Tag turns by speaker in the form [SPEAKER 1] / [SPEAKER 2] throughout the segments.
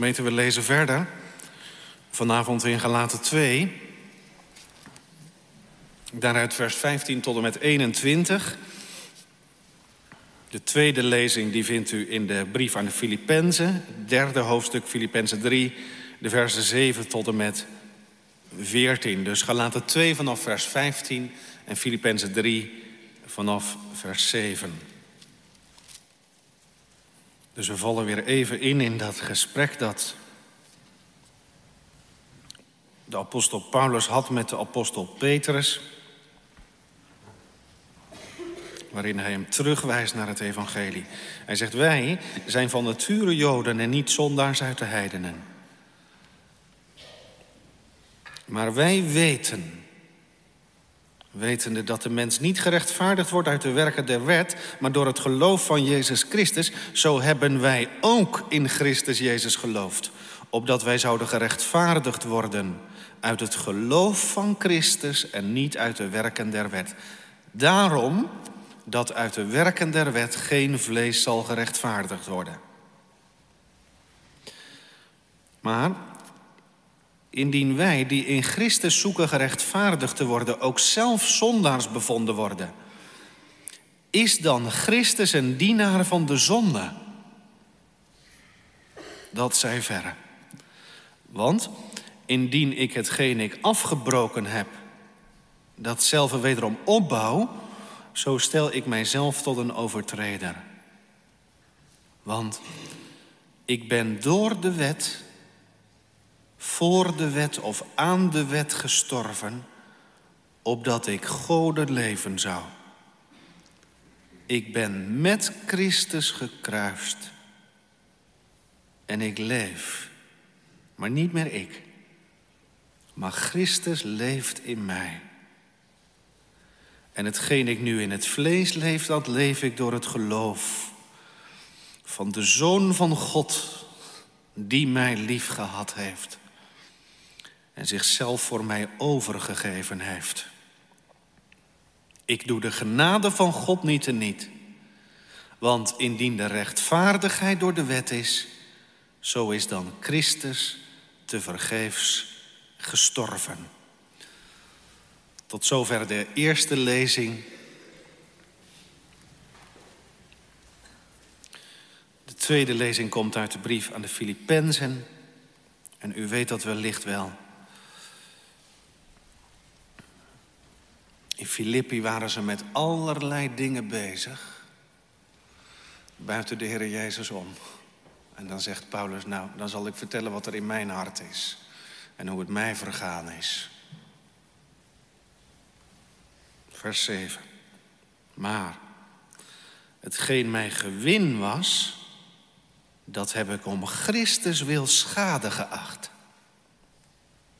[SPEAKER 1] Gemeente, we lezen verder. Vanavond in Galaten 2. Daaruit vers 15 tot en met 21. De tweede lezing die vindt u in de brief aan de Filippenzen. Derde hoofdstuk Filippenzen 3, de versen 7 tot en met 14. Dus Galaten 2 vanaf vers 15 en Filippenzen 3 vanaf vers 7. Dus we vallen weer even in in dat gesprek dat de apostel Paulus had met de apostel Petrus. Waarin hij hem terugwijst naar het evangelie. Hij zegt, wij zijn van nature Joden en niet zondaars uit de heidenen. Maar wij weten, wetende dat de mens niet gerechtvaardigd wordt uit de werken der wet, maar door het geloof van Jezus Christus, zo hebben wij ook in Christus Jezus geloofd, opdat wij zouden gerechtvaardigd worden uit het geloof van Christus en niet uit de werken der wet. Daarom dat uit de werken der wet geen vlees zal gerechtvaardigd worden. Maar indien wij die in Christus zoeken gerechtvaardigd te worden, ook zelf zondaars bevonden worden, is dan Christus een dienaar van de zonde? Dat zij verre. Want indien ik hetgeen ik afgebroken heb, datzelfde wederom opbouw, zo stel ik mijzelf tot een overtreder. Want ik ben door de wet, voor de wet of aan de wet gestorven, opdat ik Gode leven zou. Ik ben met Christus gekruist en ik leef, maar niet meer ik, maar Christus leeft in mij. En hetgeen ik nu in het vlees leef, dat leef ik door het geloof van de Zoon van God, die mij lief gehad heeft en zichzelf voor mij overgegeven heeft. Ik doe de genade van God niet te niet. Want indien de rechtvaardigheid door de wet is, zo is dan Christus te vergeefs gestorven. Tot zover de eerste lezing. De tweede lezing komt uit de brief aan de Filippenzen. En u weet dat wellicht wel. In Filippi waren ze met allerlei dingen bezig. Buiten de Heer Jezus om. En dan zegt Paulus, nou, dan zal ik vertellen wat er in mijn hart is. En hoe het mij vergaan is. Vers 7. Maar hetgeen mij gewin was, dat heb ik om Christus wil schade geacht.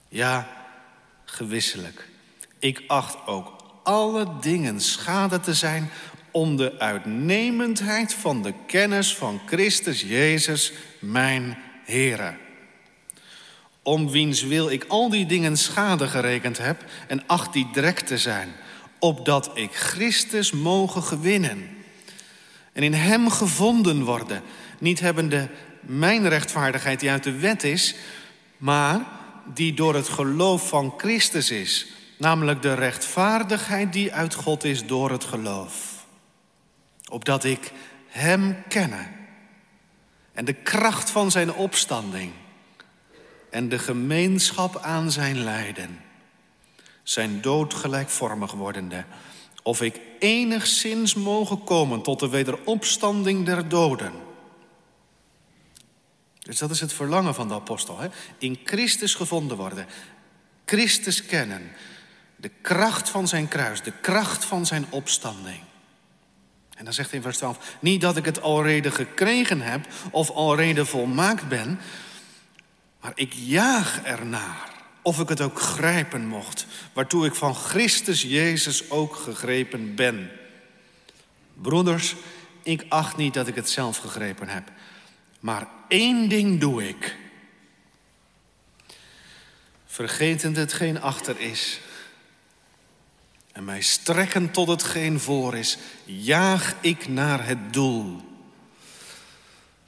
[SPEAKER 1] Ja, gewisselijk. Ik acht ook alle dingen schade te zijn om de uitnemendheid van de kennis van Christus Jezus, mijn Heere. Om wiens wil ik al die dingen schade gerekend heb en acht die drek te zijn, opdat ik Christus mogen gewinnen en in Hem gevonden worden, niet hebbende mijn rechtvaardigheid die uit de wet is, maar die door het geloof van Christus is namelijk de rechtvaardigheid die uit God is door het geloof. Opdat ik Hem kenne en de kracht van Zijn opstanding en de gemeenschap aan Zijn lijden, Zijn dood gelijkvormig wordende, of ik enigszins mogen komen tot de wederopstanding der doden. Dus dat is het verlangen van de apostel. Hè? In Christus gevonden worden. Christus kennen. De kracht van zijn kruis, de kracht van zijn opstanding. En dan zegt hij in vers 12: Niet dat ik het alrede gekregen heb of alrede volmaakt ben, maar ik jaag ernaar. Of ik het ook grijpen mocht, waartoe ik van Christus Jezus ook gegrepen ben. Broeders, ik acht niet dat ik het zelf gegrepen heb, maar één ding doe ik. Vergetend hetgeen achter is en mij strekken tot hetgeen voor is, jaag ik naar het doel.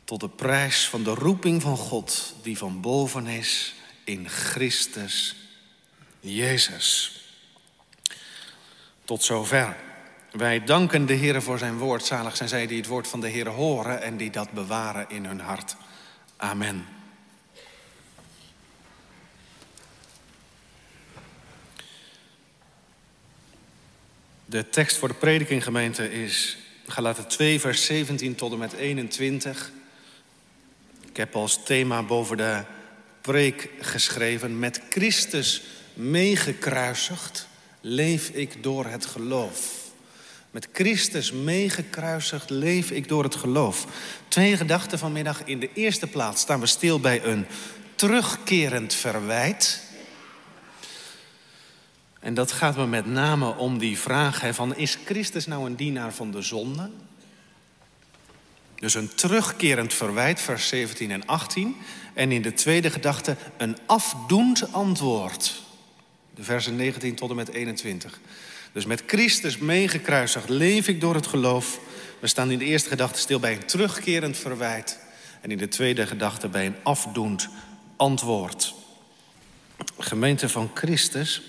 [SPEAKER 1] tot de prijs van de roeping van God die van boven is in Christus Jezus. Tot zover. Wij danken de Heer voor zijn woord. Zalig zijn zij die het woord van de Heer horen en die dat bewaren in hun hart. Amen. De tekst voor de predikinggemeente is Galaten 2, vers 17 tot en met 21. Ik heb als thema boven de preek geschreven: Met Christus meegekruisigd leef ik door het geloof. Met Christus meegekruisigd leef ik door het geloof. Twee gedachten vanmiddag. In de eerste plaats staan we stil bij een terugkerend verwijt. En dat gaat me met name om die vraag hè, van is Christus nou een dienaar van de zonde? Dus een terugkerend verwijt, vers 17 en 18. En in de tweede gedachte een afdoend antwoord. De versen 19 tot en met 21. Dus met Christus meegekruisigd leef ik door het geloof. We staan in de eerste gedachte stil bij een terugkerend verwijt. En in de tweede gedachte bij een afdoend antwoord. Gemeente van Christus.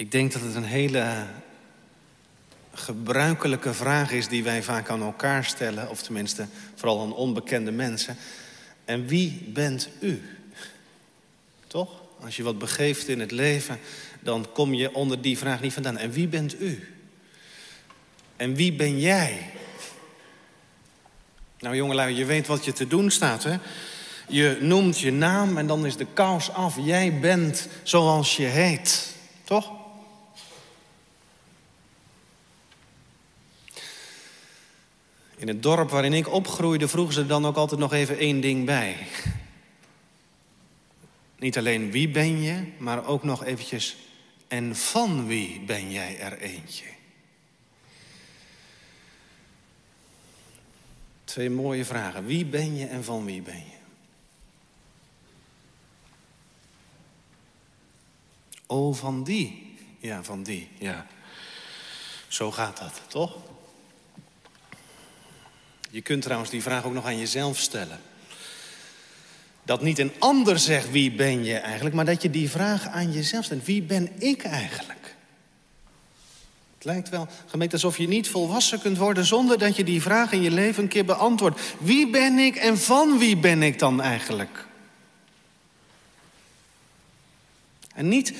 [SPEAKER 1] Ik denk dat het een hele gebruikelijke vraag is die wij vaak aan elkaar stellen, of tenminste vooral aan onbekende mensen. En wie bent u? Toch? Als je wat begeeft in het leven, dan kom je onder die vraag niet vandaan. En wie bent u? En wie ben jij? Nou jongelui, je weet wat je te doen staat, hè? Je noemt je naam en dan is de kous af. Jij bent zoals je heet, toch? In het dorp waarin ik opgroeide vroegen ze dan ook altijd nog even één ding bij. Niet alleen wie ben je, maar ook nog eventjes en van wie ben jij er eentje? Twee mooie vragen. Wie ben je en van wie ben je? Oh, van die. Ja, van die, ja. Zo gaat dat, toch? Je kunt trouwens die vraag ook nog aan jezelf stellen. Dat niet een ander zegt wie ben je eigenlijk, maar dat je die vraag aan jezelf stelt. Wie ben ik eigenlijk? Het lijkt wel, gemeente, alsof je niet volwassen kunt worden zonder dat je die vraag in je leven een keer beantwoordt. Wie ben ik en van wie ben ik dan eigenlijk? En niet,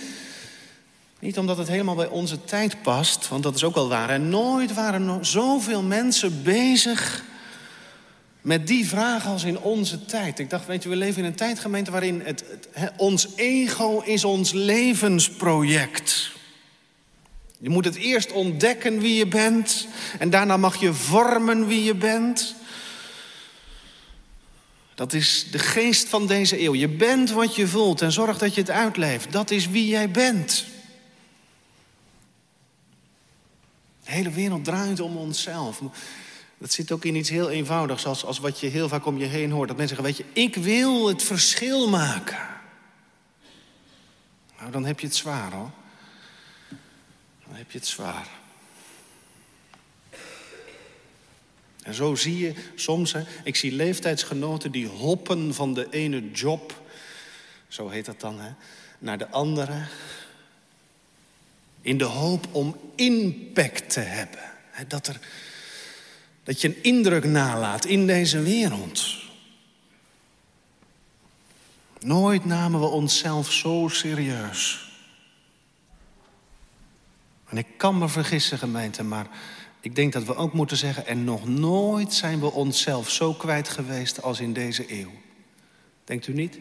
[SPEAKER 1] niet omdat het helemaal bij onze tijd past, want dat is ook wel waar. En nooit waren nog zoveel mensen bezig met die vraag als in onze tijd. Ik dacht, weet je, we leven in een tijdgemeente waarin het, het ons ego is ons levensproject. Je moet het eerst ontdekken wie je bent en daarna mag je vormen wie je bent. Dat is de geest van deze eeuw. Je bent wat je voelt en zorg dat je het uitleeft. Dat is wie jij bent. De hele wereld draait om onszelf. Dat zit ook in iets heel eenvoudigs, als, als wat je heel vaak om je heen hoort. Dat mensen zeggen, weet je, ik wil het verschil maken. Nou, dan heb je het zwaar hoor. Dan heb je het zwaar. En zo zie je soms, hè, ik zie leeftijdsgenoten die hoppen van de ene job, zo heet dat dan, hè, naar de andere. In de hoop om impact te hebben. Hè, dat er dat je een indruk nalaat in deze wereld. Nooit namen we onszelf zo serieus. En ik kan me vergissen, gemeente, maar ik denk dat we ook moeten zeggen: en nog nooit zijn we onszelf zo kwijt geweest als in deze eeuw. Denkt u niet?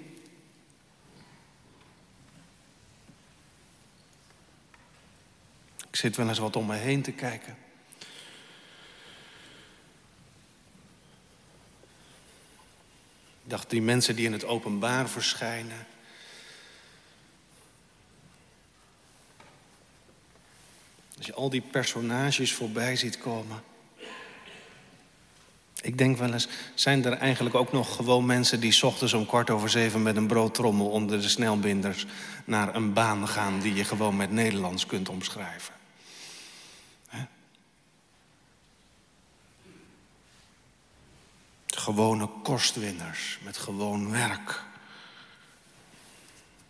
[SPEAKER 1] Ik zit wel eens wat om me heen te kijken. Ik dacht, die mensen die in het openbaar verschijnen. Als je al die personages voorbij ziet komen. Ik denk wel eens, zijn er eigenlijk ook nog gewoon mensen die ochtends om kwart over zeven met een broodtrommel onder de snelbinders naar een baan gaan die je gewoon met Nederlands kunt omschrijven? Gewone kostwinners met gewoon werk.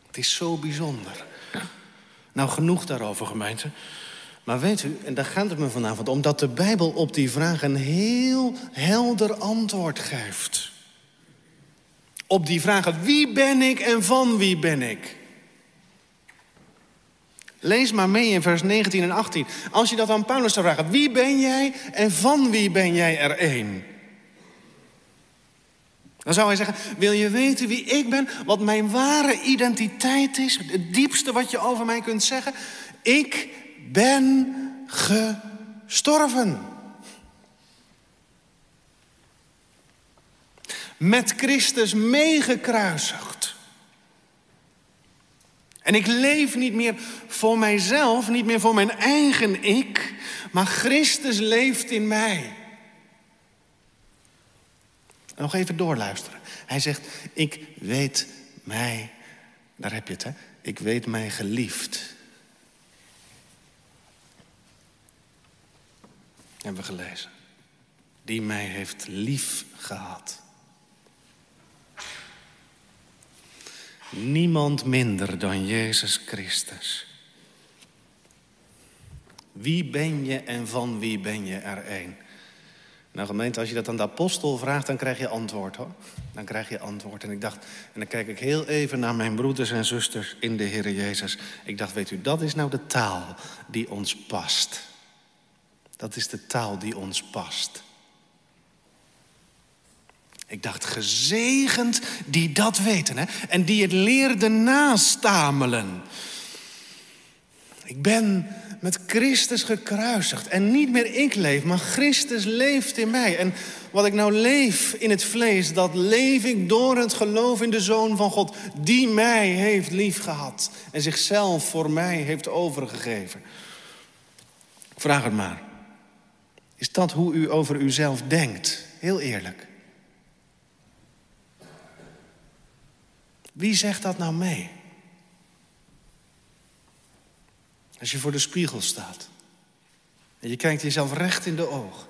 [SPEAKER 1] Het is zo bijzonder. Nou, genoeg daarover, gemeente. Maar weet u, en daar gaat het me vanavond om, dat de Bijbel op die vraag een heel helder antwoord geeft. Op die vragen, wie ben ik en van wie ben ik? Lees maar mee in vers 19 en 18. Als je dat aan Paulus zou vragen, wie ben jij en van wie ben jij er één? Dan zou hij zeggen, wil je weten wie ik ben? Wat mijn ware identiteit is? Het diepste wat je over mij kunt zeggen? Ik ben gestorven. Met Christus meegekruisigd. En ik leef niet meer voor mijzelf, niet meer voor mijn eigen ik, maar Christus leeft in mij. Nog even doorluisteren. Hij zegt, ik weet mij, daar heb je het hè, ik weet mij geliefd. Hebben we gelezen. Die mij heeft lief gehad. Niemand minder dan Jezus Christus. Wie ben je en van wie ben je er één? Nou gemeente, als je dat aan de apostel vraagt, dan krijg je antwoord hoor. Dan krijg je antwoord. En ik dacht, en dan kijk ik heel even naar mijn broeders en zusters in de Heer Jezus. Ik dacht, weet u, dat is nou de taal die ons past. Dat is de taal die ons past. Ik dacht, gezegend die dat weten hè? en die het leerden nastamelen. Ik ben met Christus gekruisigd en niet meer ik leef, maar Christus leeft in mij. En wat ik nou leef in het vlees, dat leef ik door het geloof in de Zoon van God, die mij heeft liefgehad en zichzelf voor mij heeft overgegeven. Vraag het maar. Is dat hoe u over uzelf denkt? Heel eerlijk. Wie zegt dat nou mee? Als je voor de spiegel staat en je kijkt jezelf recht in de ogen.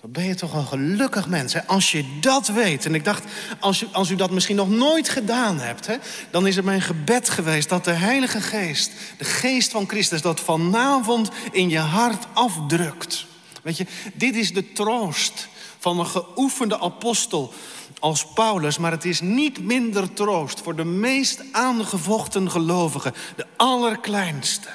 [SPEAKER 1] Dan ben je toch een gelukkig mens, hè? als je dat weet. En ik dacht, als u, als u dat misschien nog nooit gedaan hebt... Hè, dan is het mijn gebed geweest dat de Heilige Geest... de Geest van Christus dat vanavond in je hart afdrukt. Weet je, dit is de troost van een geoefende apostel als Paulus, maar het is niet minder troost voor de meest aangevochten gelovigen, de allerkleinste.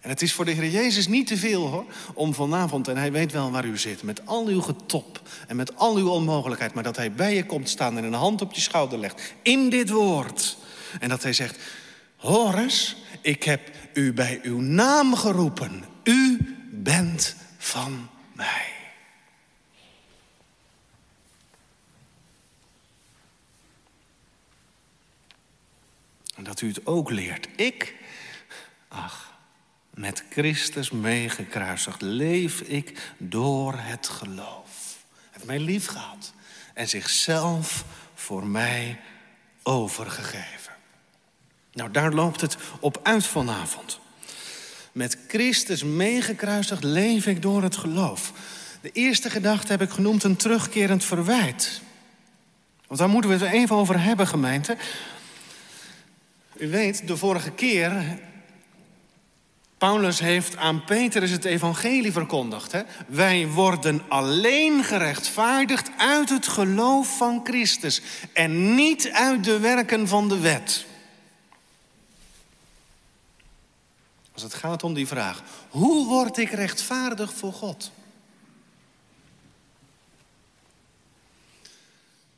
[SPEAKER 1] En het is voor de Heer Jezus niet te veel hoor, om vanavond, en hij weet wel waar u zit, met al uw getop en met al uw onmogelijkheid, maar dat hij bij je komt staan en een hand op je schouder legt, in dit woord. En dat hij zegt, Horus, ik heb u bij uw naam geroepen, u bent van mij. En dat u het ook leert. Ik, ach, met Christus meegekruisigd, leef ik door het geloof. Hij heeft mij lief gehad en zichzelf voor mij overgegeven. Nou, daar loopt het op uit vanavond. Met Christus meegekruisigd leef ik door het geloof. De eerste gedachte heb ik genoemd een terugkerend verwijt. Want daar moeten we het even over hebben, gemeente. U weet, de vorige keer. Paulus heeft aan Petrus het evangelie verkondigd. Hè? Wij worden alleen gerechtvaardigd uit het geloof van Christus en niet uit de werken van de wet. Als het gaat om die vraag, hoe word ik rechtvaardig voor God?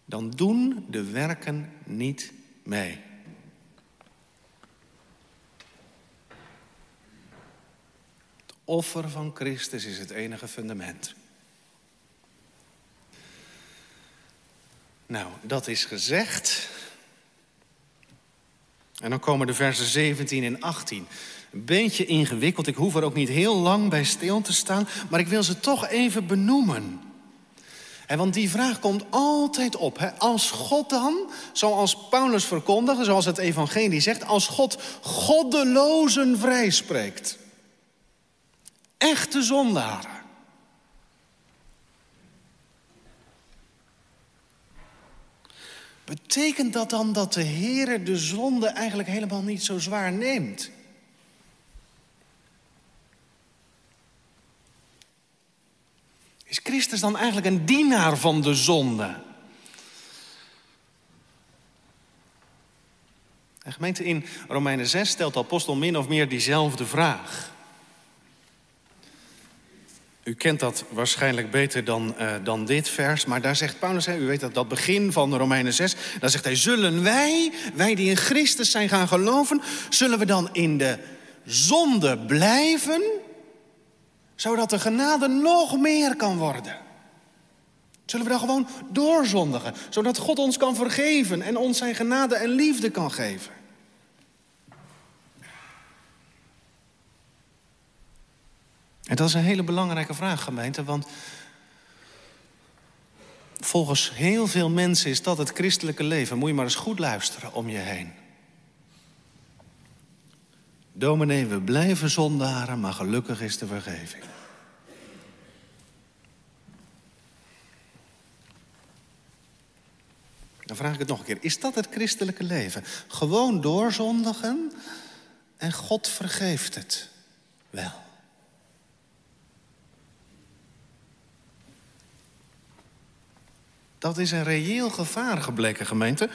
[SPEAKER 1] Dan doen de werken niet mee. Offer van Christus is het enige fundament. Nou, dat is gezegd. En dan komen de versen 17 en 18 een beetje ingewikkeld. Ik hoef er ook niet heel lang bij stil te staan, maar ik wil ze toch even benoemen. want die vraag komt altijd op. Als God dan, zoals Paulus verkondigt, zoals het evangelie zegt, als God goddelozen vrijspreekt. Echte zondaren. Betekent dat dan dat de Heer de zonde eigenlijk helemaal niet zo zwaar neemt? Is Christus dan eigenlijk een dienaar van de zonde? De gemeente in Romeinen 6 stelt de apostel min of meer diezelfde vraag. U kent dat waarschijnlijk beter dan, uh, dan dit vers, maar daar zegt Paulus, hè, u weet dat, dat begin van Romeinen 6, daar zegt hij, zullen wij, wij die in Christus zijn gaan geloven, zullen we dan in de zonde blijven, zodat de genade nog meer kan worden? Zullen we dan gewoon doorzondigen, zodat God ons kan vergeven en ons zijn genade en liefde kan geven? En dat is een hele belangrijke vraag, gemeente, want volgens heel veel mensen is dat het christelijke leven. Moet je maar eens goed luisteren om je heen. Dominee, we blijven zondaren, maar gelukkig is de vergeving. Dan vraag ik het nog een keer. Is dat het christelijke leven? Gewoon doorzondigen en God vergeeft het wel. Dat is een reëel gevaar gebleken, gemeente.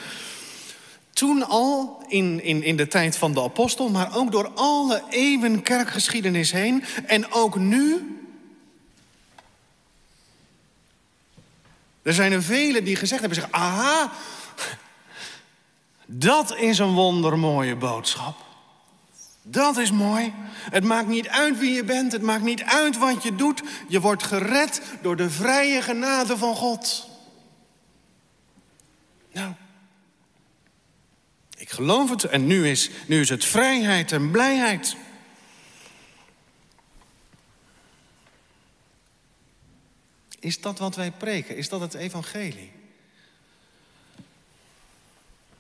[SPEAKER 1] Toen al in, in, in de tijd van de apostel, maar ook door alle eeuwen kerkgeschiedenis heen. En ook nu. Er zijn er velen die gezegd hebben: zeg, aha, dat is een wondermooie boodschap. Dat is mooi. Het maakt niet uit wie je bent, het maakt niet uit wat je doet. Je wordt gered door de vrije genade van God. Nou, ik geloof het en nu is, nu is het vrijheid en blijheid. Is dat wat wij preken? Is dat het evangelie?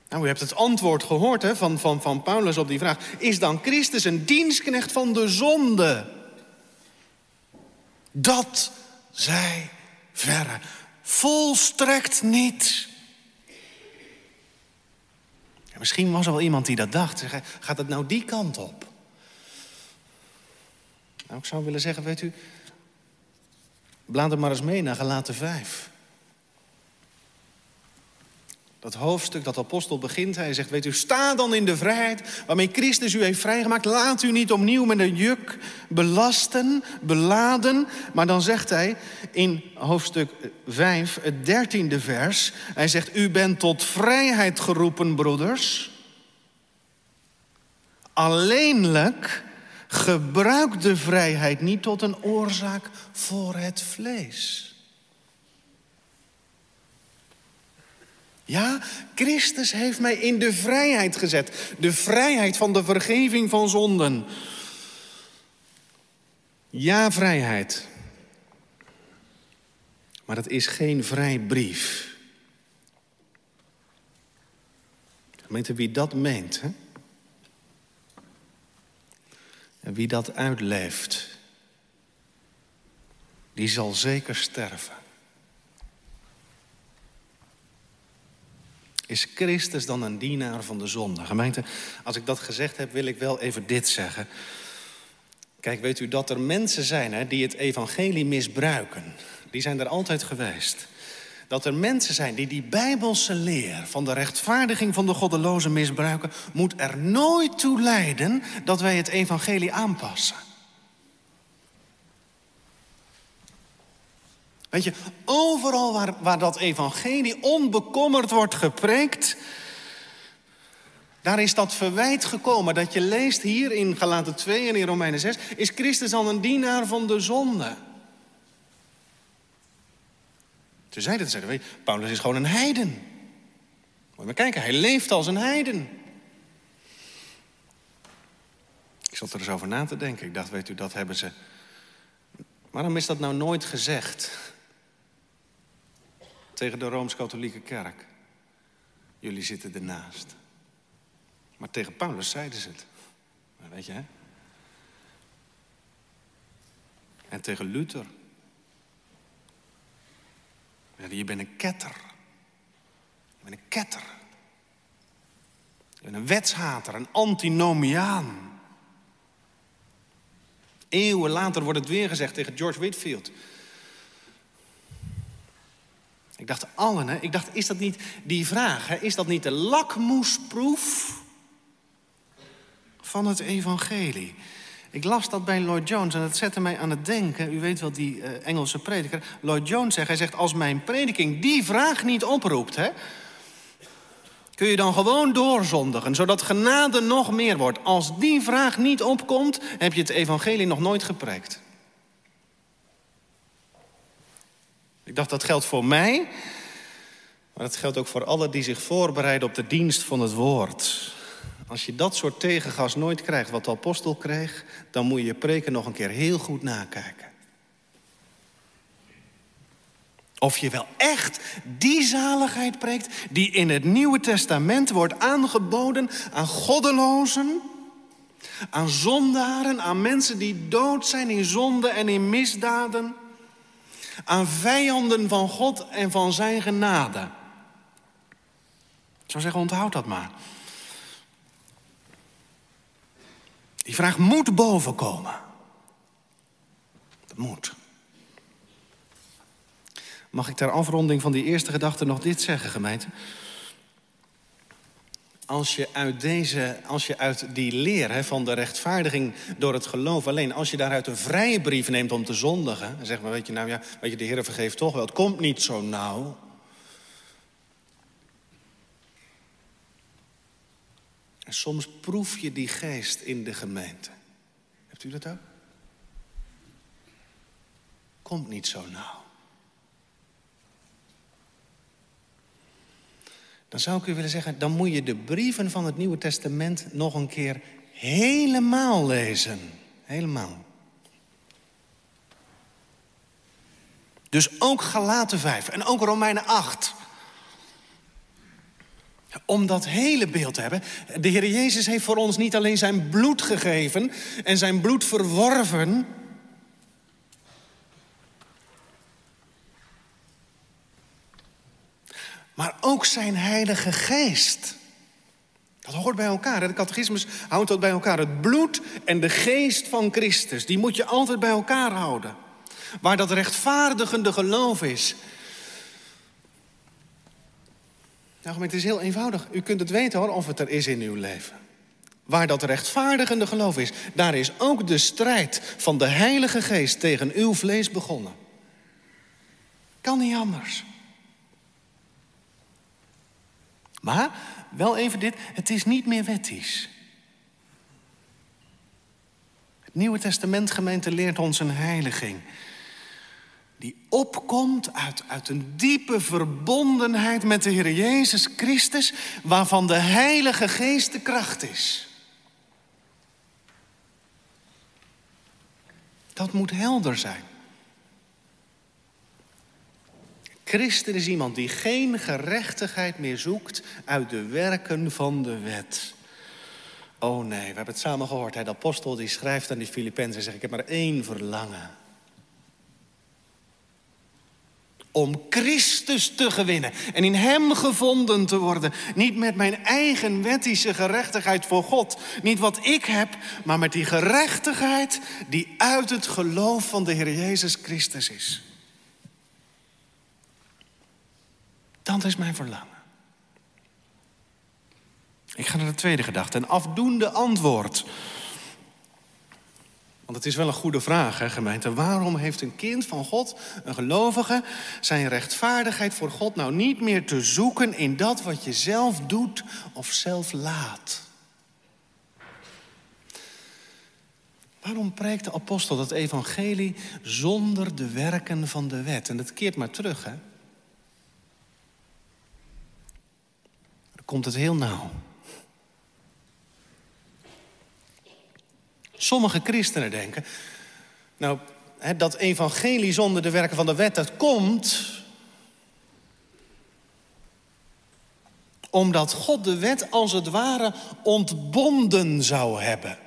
[SPEAKER 1] Nou, u hebt het antwoord gehoord hè, van, van, van Paulus op die vraag. Is dan Christus een dienstknecht van de zonde? Dat zij verre. Volstrekt niet. Misschien was er wel iemand die dat dacht. Gaat het nou die kant op? Nou, ik zou willen zeggen, weet u, blader maar eens mee naar Galaten 5. Dat hoofdstuk dat apostel begint, hij zegt, weet u, sta dan in de vrijheid waarmee Christus u heeft vrijgemaakt. Laat u niet opnieuw met een juk belasten, beladen. Maar dan zegt hij in hoofdstuk 5, het dertiende vers, hij zegt, u bent tot vrijheid geroepen, broeders. Alleenlijk gebruik de vrijheid niet tot een oorzaak voor het vlees. Ja, Christus heeft mij in de vrijheid gezet. De vrijheid van de vergeving van zonden. Ja, vrijheid. Maar dat is geen vrijbrief. Gemeente, wie dat meent, hè? en wie dat uitleeft, die zal zeker sterven. Is Christus dan een dienaar van de zonde? Gemeente, als ik dat gezegd heb, wil ik wel even dit zeggen. Kijk, weet u dat er mensen zijn hè, die het evangelie misbruiken? Die zijn er altijd geweest. Dat er mensen zijn die die bijbelse leer van de rechtvaardiging van de goddelozen misbruiken, moet er nooit toe leiden dat wij het evangelie aanpassen. Weet je, overal waar, waar dat evangelie onbekommerd wordt gepreekt, daar is dat verwijt gekomen. Dat je leest hier in Galaten 2 en in Romeinen 6, is Christus al een dienaar van de zonde. Ze zeiden het, zeiden, Paulus is gewoon een heiden. Moet je maar kijken, hij leeft als een heiden. Ik zat er eens over na te denken. Ik dacht, weet u, dat hebben ze. Waarom is dat nou nooit gezegd? Tegen de Rooms-Katholieke Kerk. Jullie zitten ernaast. Maar tegen Paulus zeiden ze het. weet je, hè? En tegen Luther. Je bent een ketter. Je bent een ketter. Je bent een wetshater, een antinomiaan. Eeuwen later wordt het weer gezegd tegen George Whitfield. Ik dacht allen, hè? ik dacht, is dat niet die vraag, hè? is dat niet de lakmoesproef van het evangelie? Ik las dat bij Lloyd Jones en dat zette mij aan het denken. U weet wel, die uh, Engelse prediker. Lloyd Jones zegt, hij zegt, als mijn prediking die vraag niet oproept... Hè, kun je dan gewoon doorzondigen, zodat genade nog meer wordt. Als die vraag niet opkomt, heb je het evangelie nog nooit gepreekt. Ik dacht, dat geldt voor mij, maar dat geldt ook voor allen die zich voorbereiden op de dienst van het woord. Als je dat soort tegengas nooit krijgt wat de apostel kreeg, dan moet je je preken nog een keer heel goed nakijken. Of je wel echt die zaligheid preekt die in het Nieuwe Testament wordt aangeboden aan goddelozen, aan zondaren, aan mensen die dood zijn in zonde en in misdaden, aan vijanden van God en van zijn genade. Ik zou zeggen, onthoud dat maar. Die vraag moet bovenkomen. Dat moet. Mag ik ter afronding van die eerste gedachte nog dit zeggen, gemeente? Als je uit, deze, als je uit die leer hè, van de rechtvaardiging door het geloof alleen... als je daaruit een vrije brief neemt om te zondigen... en zeg maar, weet je, nou ja, weet je, de Heer vergeeft toch wel. Het komt niet zo nauw. En soms proef je die geest in de gemeente. Hebt u dat ook? Komt niet zo nauw. Dan zou ik u willen zeggen, dan moet je de brieven van het Nieuwe Testament nog een keer helemaal lezen. Helemaal. Dus ook Galaten 5 en ook Romeinen 8. Om dat hele beeld te hebben. De Heer Jezus heeft voor ons niet alleen zijn bloed gegeven en zijn bloed verworven. Maar ook zijn Heilige Geest. Dat hoort bij elkaar. De catechismus houdt dat bij elkaar. Het bloed en de geest van Christus, die moet je altijd bij elkaar houden. Waar dat rechtvaardigende geloof is, Nou, het is heel eenvoudig. U kunt het weten hoor, of het er is in uw leven. Waar dat rechtvaardigende geloof is, daar is ook de strijd van de Heilige Geest tegen uw vlees begonnen. Kan niet anders. Maar wel even dit: het is niet meer wettisch. Het Nieuwe Testament gemeente leert ons een heiliging die opkomt uit, uit een diepe verbondenheid met de Heer Jezus Christus, waarvan de Heilige Geest de kracht is. Dat moet helder zijn. Christus is iemand die geen gerechtigheid meer zoekt uit de werken van de wet. Oh nee, we hebben het samen gehoord. Hè? De apostel die schrijft aan die Filippenzen en zegt: Ik heb maar één verlangen. om Christus te gewinnen en in Hem gevonden te worden. Niet met mijn eigen wettische gerechtigheid voor God, niet wat ik heb, maar met die gerechtigheid die uit het geloof van de Heer Jezus Christus is. Dat is mijn verlangen. Ik ga naar de tweede gedachte, een afdoende antwoord want het is wel een goede vraag, hè, gemeente. Waarom heeft een kind van God, een gelovige, zijn rechtvaardigheid voor God nou niet meer te zoeken in dat wat je zelf doet of zelf laat? Waarom preekt de apostel dat evangelie zonder de werken van de wet? En dat keert maar terug, hè? Komt het heel nauw. Sommige christenen denken, nou, dat evangelie zonder de werken van de wet, dat komt omdat God de wet als het ware ontbonden zou hebben.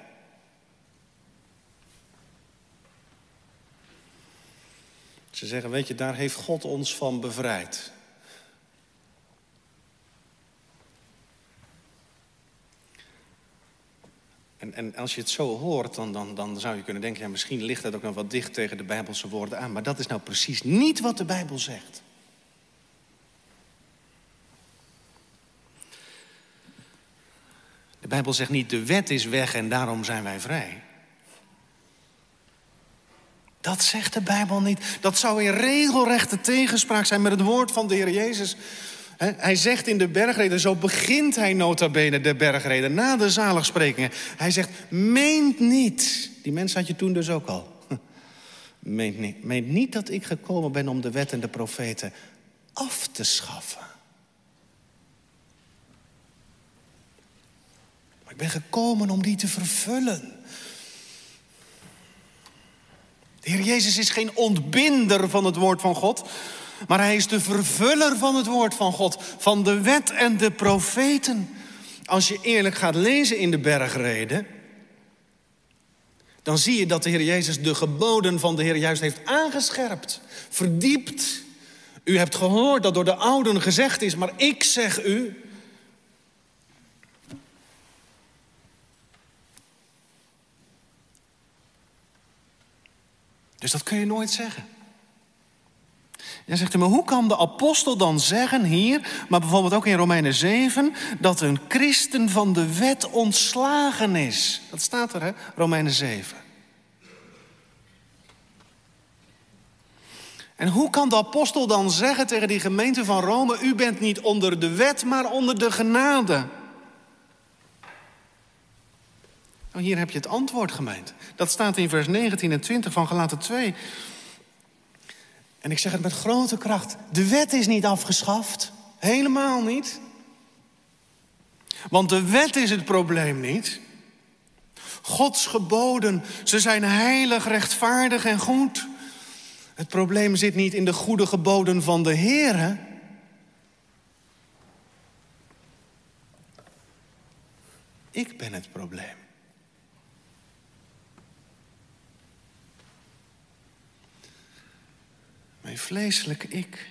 [SPEAKER 2] Ze zeggen, weet je, daar heeft God ons van bevrijd. En, en als je het zo hoort, dan, dan, dan zou je kunnen denken... Ja, misschien ligt dat ook nog wat dicht tegen de Bijbelse woorden aan. Maar dat is nou precies niet wat de Bijbel zegt. De Bijbel zegt niet, de wet is weg en daarom zijn wij vrij. Dat zegt de Bijbel niet. Dat zou in regelrechte tegenspraak zijn met het woord van de Heer Jezus. Hij zegt in de bergreden, zo begint hij nota bene de bergreden, na de zaligsprekingen. Hij zegt, meent niet. Die mens had je toen dus ook al. Meent niet, meent niet dat ik gekomen ben om de wet en de profeten af te schaffen. Maar ik ben gekomen om die te vervullen. De Heer Jezus is geen ontbinder van het woord van God, maar hij is de vervuller van het woord van God, van de wet en de profeten. Als je eerlijk gaat lezen in de bergreden, dan zie je dat de Heer Jezus de geboden van de Heer juist heeft aangescherpt, verdiept. U hebt gehoord dat door de ouden gezegd is, maar ik zeg u. Dus dat kun je nooit zeggen. Dan zegt hij, maar hoe kan de apostel dan zeggen hier, maar bijvoorbeeld ook in Romeinen 7, dat een christen van de wet ontslagen is? Dat staat er, hè? Romeinen 7. En hoe kan de apostel dan zeggen tegen die gemeente van Rome, u bent niet onder de wet, maar onder de genade? Nou, hier heb je het antwoord, gemeente. Dat staat in vers 19 en 20 van Galaten 2. En ik zeg het met grote kracht. De wet is niet afgeschaft. Helemaal niet. Want de wet is het probleem niet. Gods geboden, ze zijn heilig, rechtvaardig en goed. Het probleem zit niet in de goede geboden van de Heer. Ik ben het probleem. Mijn vleeselijke ik.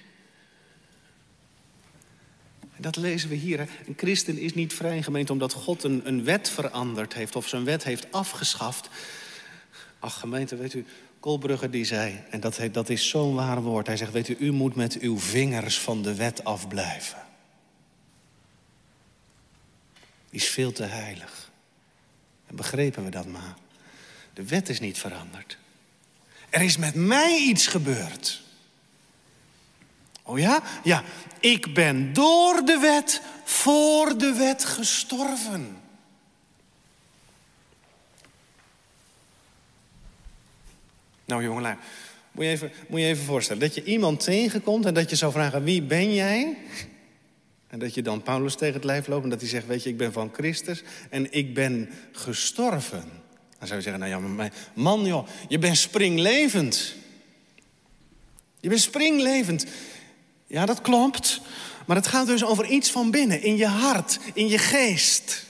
[SPEAKER 2] Dat lezen we hier. Een christen is niet vrijgemeend omdat God een, een wet veranderd heeft of zijn wet heeft afgeschaft. Ach, gemeente, weet u, Kolbrugge die zei, en dat, dat is zo'n waar woord. Hij zegt, weet u, u moet met uw vingers van de wet afblijven. Die is veel te heilig. En begrepen we dat maar. De wet is niet veranderd. Er is met mij iets gebeurd. Oh ja? Ja, ik ben door de wet, voor de wet gestorven. Nou jongelui, moet je, even, moet je even voorstellen dat je iemand tegenkomt en dat je zou vragen wie ben jij? En dat je dan Paulus tegen het lijf loopt en dat hij zegt, weet je, ik ben van Christus en ik ben gestorven. Dan zou je zeggen, nou ja, maar man joh, je bent springlevend. Je bent springlevend. Ja, dat klopt. Maar het gaat dus over iets van binnen, in je hart, in je geest.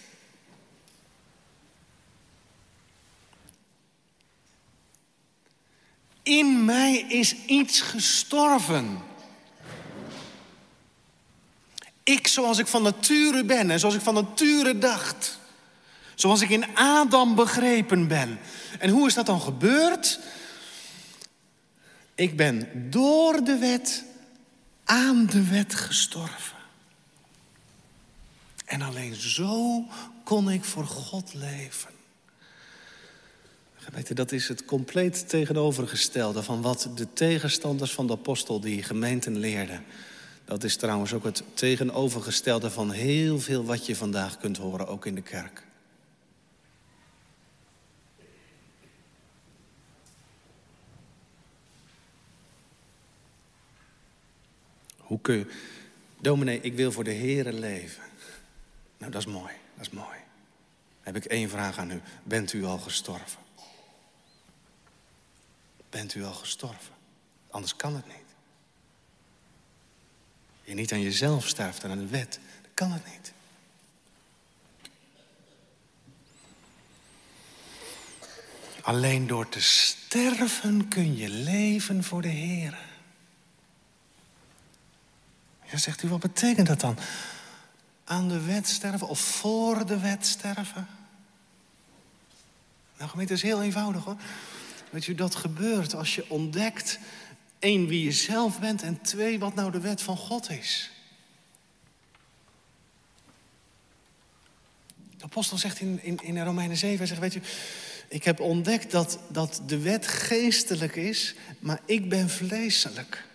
[SPEAKER 2] In mij is iets gestorven. Ik zoals ik van nature ben en zoals ik van nature dacht. Zoals ik in Adam begrepen ben. En hoe is dat dan gebeurd? Ik ben door de wet aan de wet gestorven. En alleen zo kon ik voor God leven. Gemeente, dat is het compleet tegenovergestelde van wat de tegenstanders van de apostel die gemeenten leerden. Dat is trouwens ook het tegenovergestelde van heel veel wat je vandaag kunt horen, ook in de kerk. Hoe. Dominee, ik wil voor de Here leven. Nou, dat is mooi, dat is mooi. Dan heb ik één vraag aan u. Bent u al gestorven? Bent u al gestorven? Anders kan het niet. Je niet aan jezelf sterft aan de wet. Dan kan het niet. Alleen door te sterven kun je leven voor de Heer. Ja, zegt u, wat betekent dat dan? Aan de wet sterven of voor de wet sterven? Nou, gemeente, is heel eenvoudig hoor. Weet je, dat gebeurt als je ontdekt, één, wie je zelf bent... en twee, wat nou de wet van God is. De apostel zegt in, in, in Romeinen 7, hij zegt, weet je... ik heb ontdekt dat, dat de wet geestelijk is, maar ik ben vleeselijk.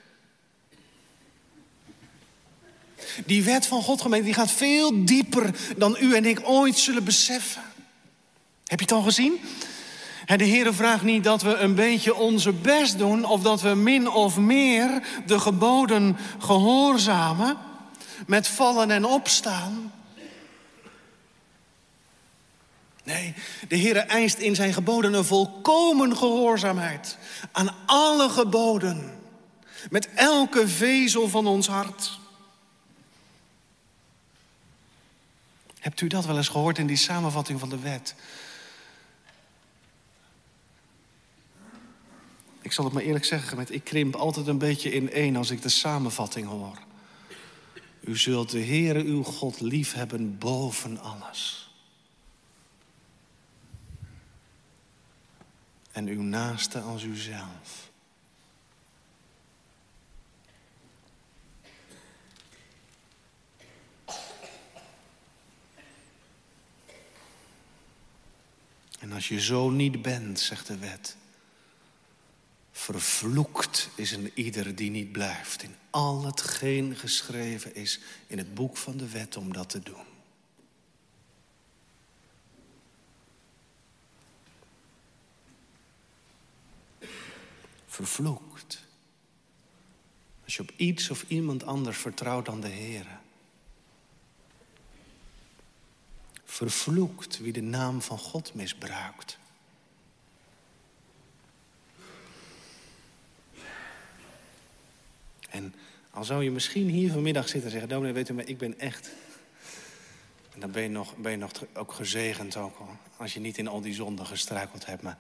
[SPEAKER 2] Die wet van God, gemeente, die gaat veel dieper dan u en ik ooit zullen beseffen. Heb je het al gezien? De Heer vraagt niet dat we een beetje onze best doen of dat we min of meer de geboden gehoorzamen met vallen en opstaan. Nee, de Heer eist in zijn geboden een volkomen gehoorzaamheid aan alle geboden, met elke vezel van ons hart. Hebt u dat wel eens gehoord in die samenvatting van de wet? Ik zal het maar eerlijk zeggen, met ik krimp altijd een beetje in één als ik de samenvatting hoor. U zult de Heere uw God liefhebben boven alles. En uw naaste als uzelf. En als je zo niet bent, zegt de wet, Vervloekt is een ieder die niet blijft in al hetgeen geschreven is in het boek van de wet om dat te doen. Vervloekt. Als je op iets of iemand anders vertrouwt dan de Heer. Vervloekt wie de naam van God misbruikt. En al zou je misschien hier vanmiddag zitten en zeggen... dominee, weet u, maar ik ben echt... En dan ben je nog, ben je nog ook gezegend, ook al, als je niet in al die zonden gestruikeld hebt. Maar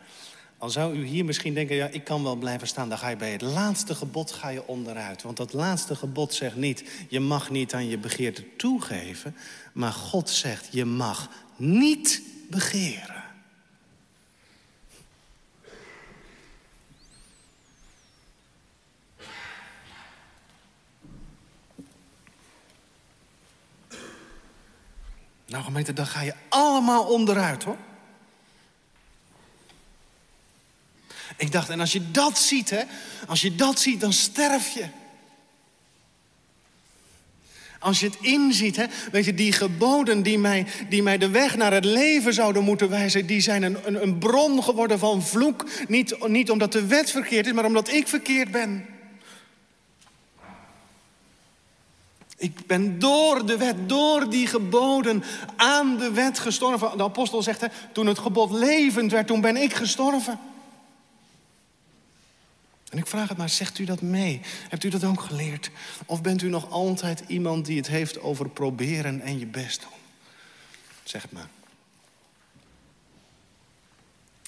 [SPEAKER 2] al zou u hier misschien denken, ja, ik kan wel blijven staan... dan ga je bij het laatste gebod ga je onderuit. Want dat laatste gebod zegt niet... je mag niet aan je begeerte toegeven. Maar God zegt, je mag niet begeren. Nou gemeente, dan ga je allemaal onderuit hoor. Ik dacht, en als je dat ziet, hè, als je dat ziet, dan sterf je. Als je het inziet, hè, weet je, die geboden die mij, die mij de weg naar het leven zouden moeten wijzen, die zijn een, een, een bron geworden van vloek. Niet, niet omdat de wet verkeerd is, maar omdat ik verkeerd ben. Ik ben door de wet, door die geboden aan de wet gestorven. De apostel zegt, hè, toen het gebod levend werd, toen ben ik gestorven. En ik vraag het maar, zegt u dat mee? Hebt u dat ook geleerd? Of bent u nog altijd iemand die het heeft over proberen en je best doen? Zeg het maar.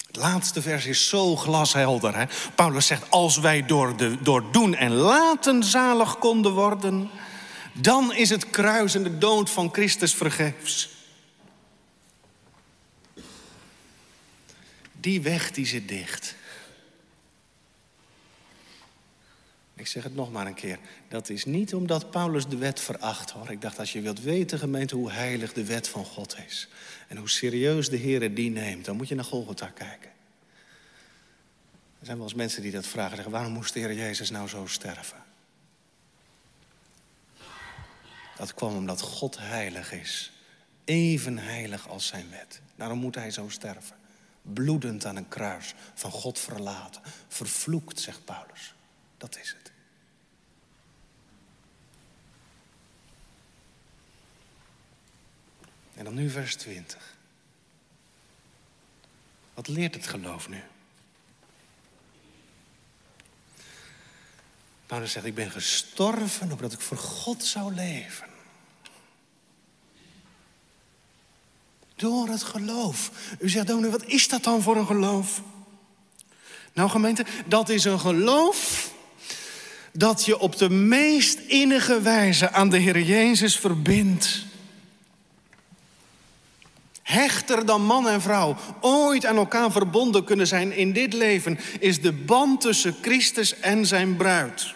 [SPEAKER 2] Het laatste vers is zo glashelder. Hè? Paulus zegt, als wij door, de, door doen en laten zalig konden worden... Dan is het kruis en de dood van Christus vergeefs. Die weg die zit dicht. Ik zeg het nog maar een keer. Dat is niet omdat Paulus de wet veracht hoor. Ik dacht, als je wilt weten, gemeente, hoe heilig de wet van God is. En hoe serieus de Heer die neemt, dan moet je naar Golgotha kijken. Er zijn wel eens mensen die dat vragen. Zeggen, waarom moest de Heer Jezus nou zo sterven? Dat kwam omdat God heilig is. Even heilig als zijn wet. Daarom moet hij zo sterven. Bloedend aan een kruis, van God verlaten. Vervloekt, zegt Paulus. Dat is het. En dan nu vers 20. Wat leert het geloof nu? Paulus zegt, ik ben gestorven opdat ik voor God zou leven. Door het geloof. U zegt, dominee, wat is dat dan voor een geloof? Nou gemeente, dat is een geloof dat je op de meest innige wijze aan de Heer Jezus verbindt. Hechter dan man en vrouw ooit aan elkaar verbonden kunnen zijn in dit leven, is de band tussen Christus en zijn bruid.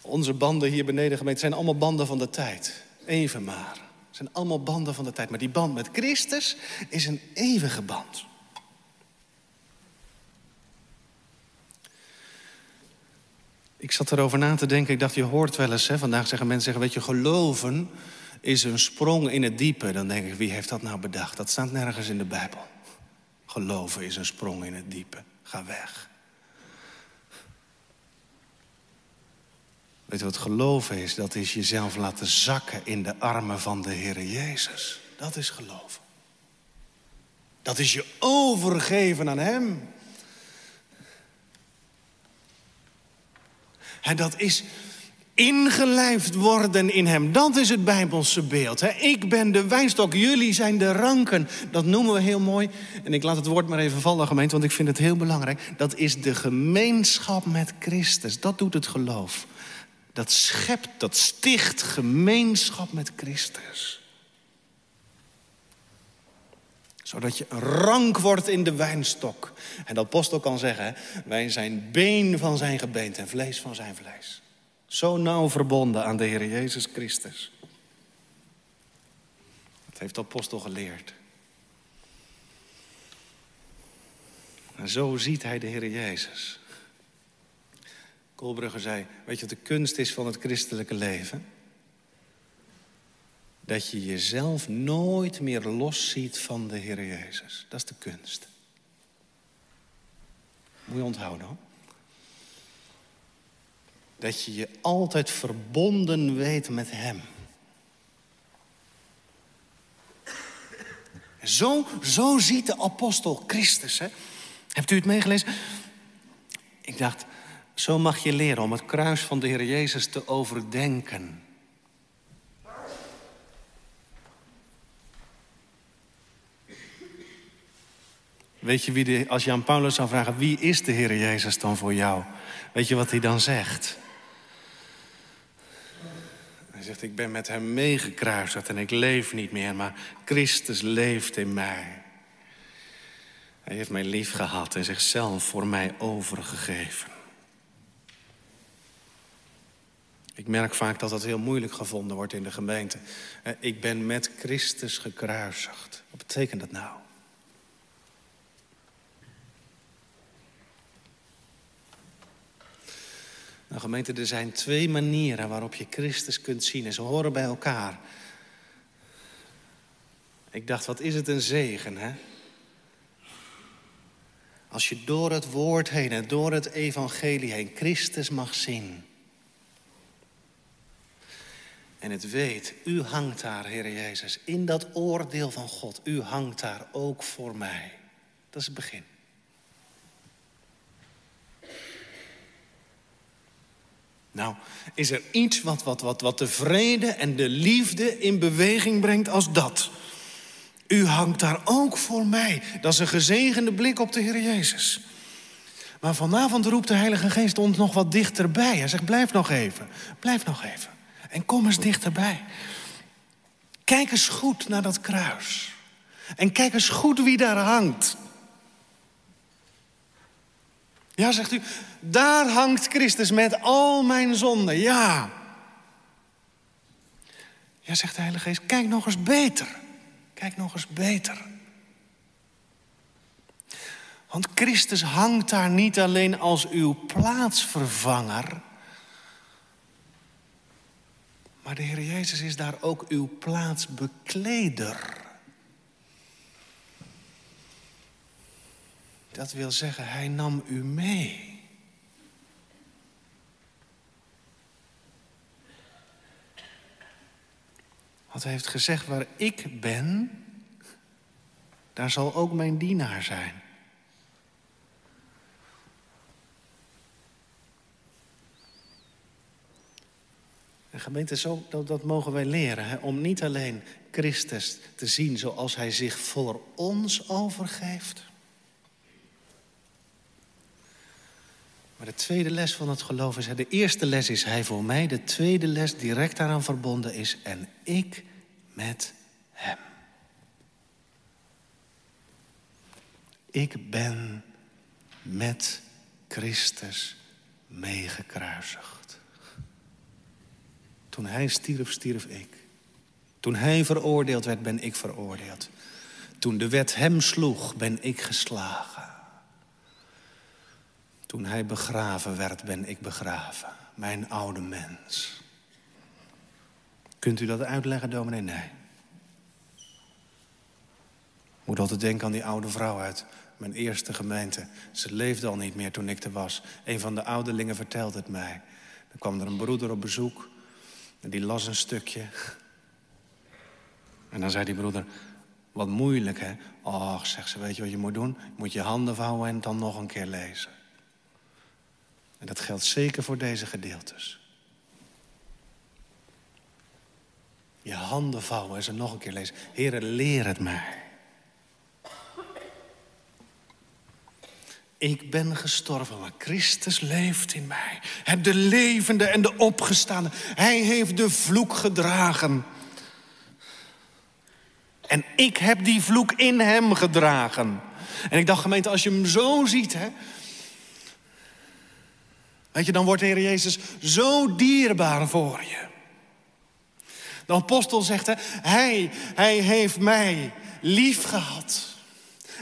[SPEAKER 2] Onze banden hier beneden gemeente zijn allemaal banden van de tijd. Even maar. Het zijn allemaal banden van de tijd. Maar die band met Christus is een eeuwige band. Ik zat erover na te denken. Ik dacht, je hoort wel eens, hè, vandaag zeggen mensen, zeggen, weet je, geloven is een sprong in het diepe. Dan denk ik, wie heeft dat nou bedacht? Dat staat nergens in de Bijbel. Geloven is een sprong in het diepe. Ga weg. Weet je wat geloven is? Dat is jezelf laten zakken in de armen van de Heer Jezus. Dat is geloven. Dat is je overgeven aan Hem. En dat is ingelijfd worden in Hem. Dat is het Bijbelse beeld. Ik ben de wijnstok, jullie zijn de ranken. Dat noemen we heel mooi. En ik laat het woord maar even vallen, gemeente, want ik vind het heel belangrijk. Dat is de gemeenschap met Christus. Dat doet het geloof. Dat schept, dat sticht gemeenschap met Christus. Zodat je rank wordt in de wijnstok. En de apostel kan zeggen, wij zijn been van zijn gebeente en vlees van zijn vlees. Zo nauw verbonden aan de Heer Jezus Christus. Dat heeft de apostel geleerd. En zo ziet hij de Heer Jezus. Kolbrugge zei, weet je wat de kunst is van het christelijke leven? Dat je jezelf nooit meer losziet van de Heer Jezus. Dat is de kunst. Moet je onthouden hoor. Dat je je altijd verbonden weet met Hem. Zo, zo ziet de apostel Christus. Hè? Hebt u het meegelezen? Ik dacht, zo mag je leren om het kruis van de Heer Jezus te overdenken. Weet je wie de, als je aan Paulus zou vragen, wie is de Heer Jezus dan voor jou? Weet je wat hij dan zegt? Hij zegt, ik ben met hem meegekruisigd en ik leef niet meer, maar Christus leeft in mij. Hij heeft mij lief gehad en zichzelf voor mij overgegeven. Ik merk vaak dat dat heel moeilijk gevonden wordt in de gemeente. Eh, ik ben met Christus gekruisigd. Wat betekent dat nou? Nou gemeente, er zijn twee manieren waarop je Christus kunt zien en ze horen bij elkaar. Ik dacht, wat is het een zegen, hè? Als je door het woord heen en door het evangelie heen Christus mag zien. En het weet, u hangt daar, Heer Jezus, in dat oordeel van God. U hangt daar ook voor mij. Dat is het begin. Nou, is er iets wat, wat, wat, wat de vrede en de liefde in beweging brengt als dat? U hangt daar ook voor mij. Dat is een gezegende blik op de Heer Jezus. Maar vanavond roept de Heilige Geest ons nog wat dichterbij. Hij zegt, blijf nog even, blijf nog even. En kom eens dichterbij. Kijk eens goed naar dat kruis. En kijk eens goed wie daar hangt. Ja, zegt u, daar hangt Christus met al mijn zonden. Ja. Ja, zegt de Heilige Geest, kijk nog eens beter. Kijk nog eens beter. Want Christus hangt daar niet alleen als uw plaatsvervanger. Maar de Heer Jezus is daar ook uw plaatsbekleder. Dat wil zeggen, Hij nam u mee. Want hij heeft gezegd, waar ik ben, daar zal ook mijn dienaar zijn. En gemeente, zo, dat, dat mogen wij leren. Hè? Om niet alleen Christus te zien zoals hij zich voor ons overgeeft.
[SPEAKER 1] Maar de tweede les van het geloof is, de eerste les is hij voor mij, de tweede les direct daaraan verbonden is en ik met hem. Ik ben met Christus meegekruisigd. Toen hij stierf, stierf ik. Toen hij veroordeeld werd, ben ik veroordeeld. Toen de wet hem sloeg, ben ik geslagen. Toen hij begraven werd, ben ik begraven. Mijn oude mens. Kunt u dat uitleggen, dominee? Nee. Moet altijd denken aan die oude vrouw uit mijn eerste gemeente. Ze leefde al niet meer toen ik er was. Een van de ouderlingen vertelde het mij. Dan kwam er een broeder op bezoek. En die las een stukje. En dan zei die broeder, wat moeilijk hè. Och, zegt ze, weet je wat je moet doen? Je moet je handen vouwen en dan nog een keer lezen. En dat geldt zeker voor deze gedeeltes. Je handen vouwen en ze nog een keer lezen. Heren, leer het mij. Ik ben gestorven, maar Christus leeft in mij. De levende en de opgestaande. Hij heeft de vloek gedragen. En ik heb die vloek in hem gedragen. En ik dacht, gemeente, als je hem zo ziet, hè, weet je, dan wordt de Heer Jezus zo dierbaar voor je. De apostel zegt, hij, hij heeft mij lief gehad.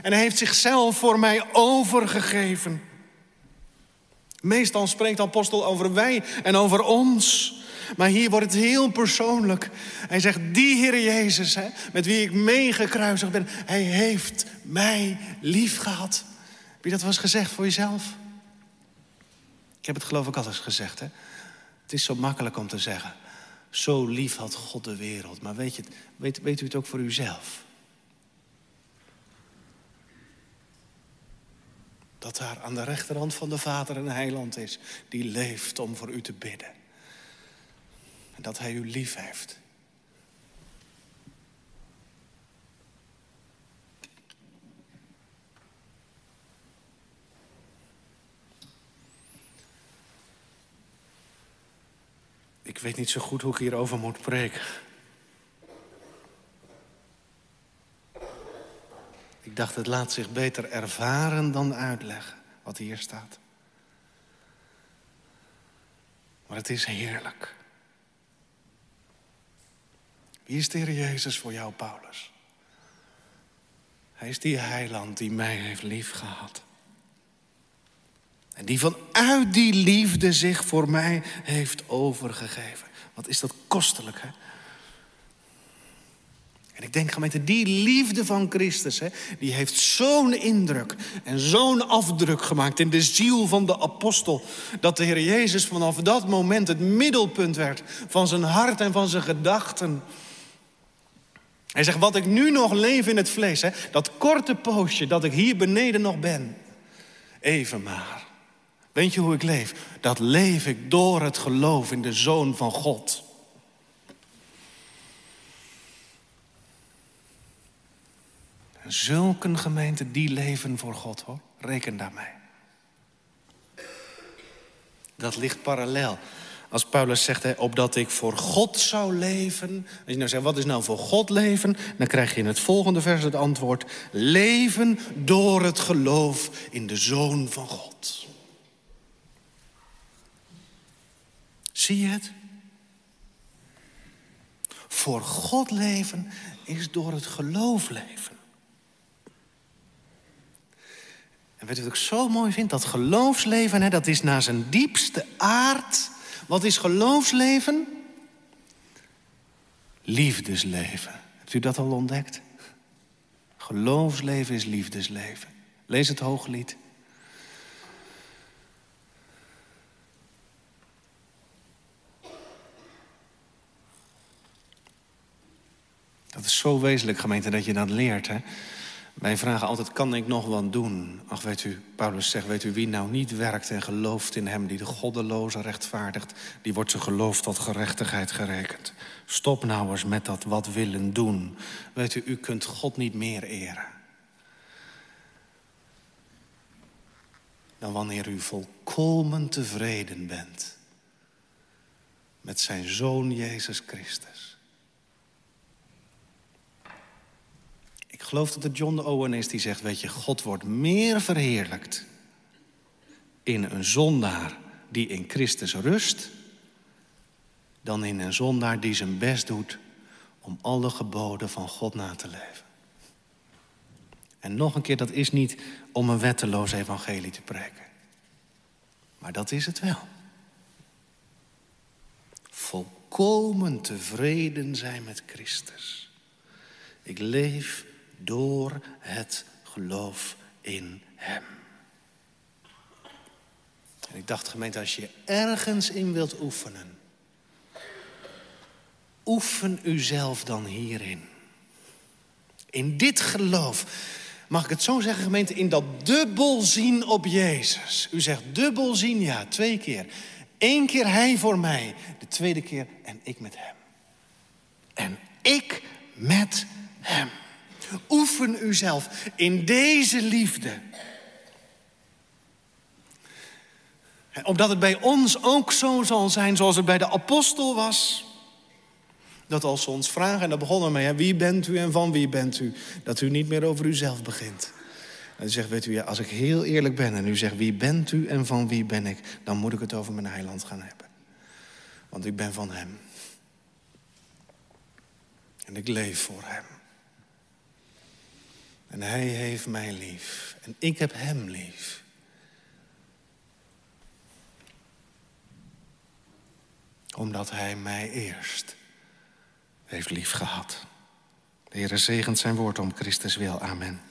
[SPEAKER 1] En hij heeft zichzelf voor mij overgegeven. Meestal spreekt de apostel over wij en over ons. Maar hier wordt het heel persoonlijk. Hij zegt, die Heer Jezus, hè, met wie ik meegekruisigd ben, hij heeft mij lief gehad. Heb je dat wel eens gezegd voor jezelf? Ik heb het geloof ik altijd gezegd. Hè? Het is zo makkelijk om te zeggen. Zo lief had God de wereld. Maar weet, je, weet, weet u het ook voor uzelf? Dat daar aan de rechterhand van de Vader een heiland is die leeft om voor u te bidden. En dat hij u lief heeft. Ik weet niet zo goed hoe ik hierover moet preken. Ik dacht, het laat zich beter ervaren dan uitleggen wat hier staat. Maar het is heerlijk. Wie is de Jezus voor jou, Paulus? Hij is die heiland die mij heeft liefgehad. En die vanuit die liefde zich voor mij heeft overgegeven. Wat is dat kostelijk, hè? En ik denk, gemeente, die liefde van Christus, hè, die heeft zo'n indruk en zo'n afdruk gemaakt in de ziel van de apostel, dat de Heer Jezus vanaf dat moment het middelpunt werd van zijn hart en van zijn gedachten. Hij zegt, wat ik nu nog leef in het vlees, hè, dat korte poosje dat ik hier beneden nog ben, even maar. Weet je hoe ik leef? Dat leef ik door het geloof in de Zoon van God. Zulke gemeenten die leven voor God hoor. Reken daarmee. Dat ligt parallel. Als Paulus zegt, hè, opdat ik voor God zou leven. Als je nou zegt, wat is nou voor God leven? Dan krijg je in het volgende vers het antwoord. Leven door het geloof in de Zoon van God. Zie je het? Voor God leven is door het geloof leven. En weet je wat ik zo mooi vind? Dat geloofsleven, hè, dat is naar zijn diepste aard. Wat is geloofsleven? Liefdesleven. Hebt u dat al ontdekt? Geloofsleven is liefdesleven. Lees het hooglied. Zo wezenlijk, gemeente, dat je dat leert. Hè? Wij vragen altijd, kan ik nog wat doen? Ach, weet u, Paulus zegt, weet u, wie nou niet werkt en gelooft in hem... die de goddeloze rechtvaardigt, die wordt zijn geloof tot gerechtigheid gerekend. Stop nou eens met dat wat willen doen. Weet u, u kunt God niet meer eren.
[SPEAKER 2] dan wanneer u volkomen tevreden bent met zijn zoon Jezus Christus. Ik geloof dat het John de Owen is die zegt, weet je, God wordt meer verheerlijkt in een zondaar die in Christus rust, dan in een zondaar die zijn best doet om alle geboden van God na te leven. En nog een keer, dat is niet om een wetteloos evangelie te preken. Maar dat is het wel. Volkomen tevreden zijn met Christus. Ik leef door het geloof in Hem. En ik dacht, gemeente, als je ergens in wilt oefenen, oefen uzelf dan hierin. In dit geloof. Mag ik het zo zeggen, gemeente? In dat dubbel zien op Jezus. U zegt dubbel zien, ja, twee keer. Eén keer Hij voor mij, de tweede keer en ik met Hem. En ik met Hem. Oefen uzelf in deze liefde. Omdat het bij ons ook zo zal zijn zoals het bij de apostel was. Dat als ze ons vragen, en daar begonnen we wie bent u en van wie bent u? Dat u niet meer over uzelf begint. En u zegt, weet u, ja, als ik heel eerlijk ben en u zegt, wie bent u en van wie ben ik? Dan moet ik het over mijn heiland gaan hebben. Want ik ben van hem. En ik leef voor hem. En hij heeft mij lief. En ik heb hem lief. Omdat hij mij eerst heeft lief gehad. De Heer zegent zijn woord om Christus wil. Amen.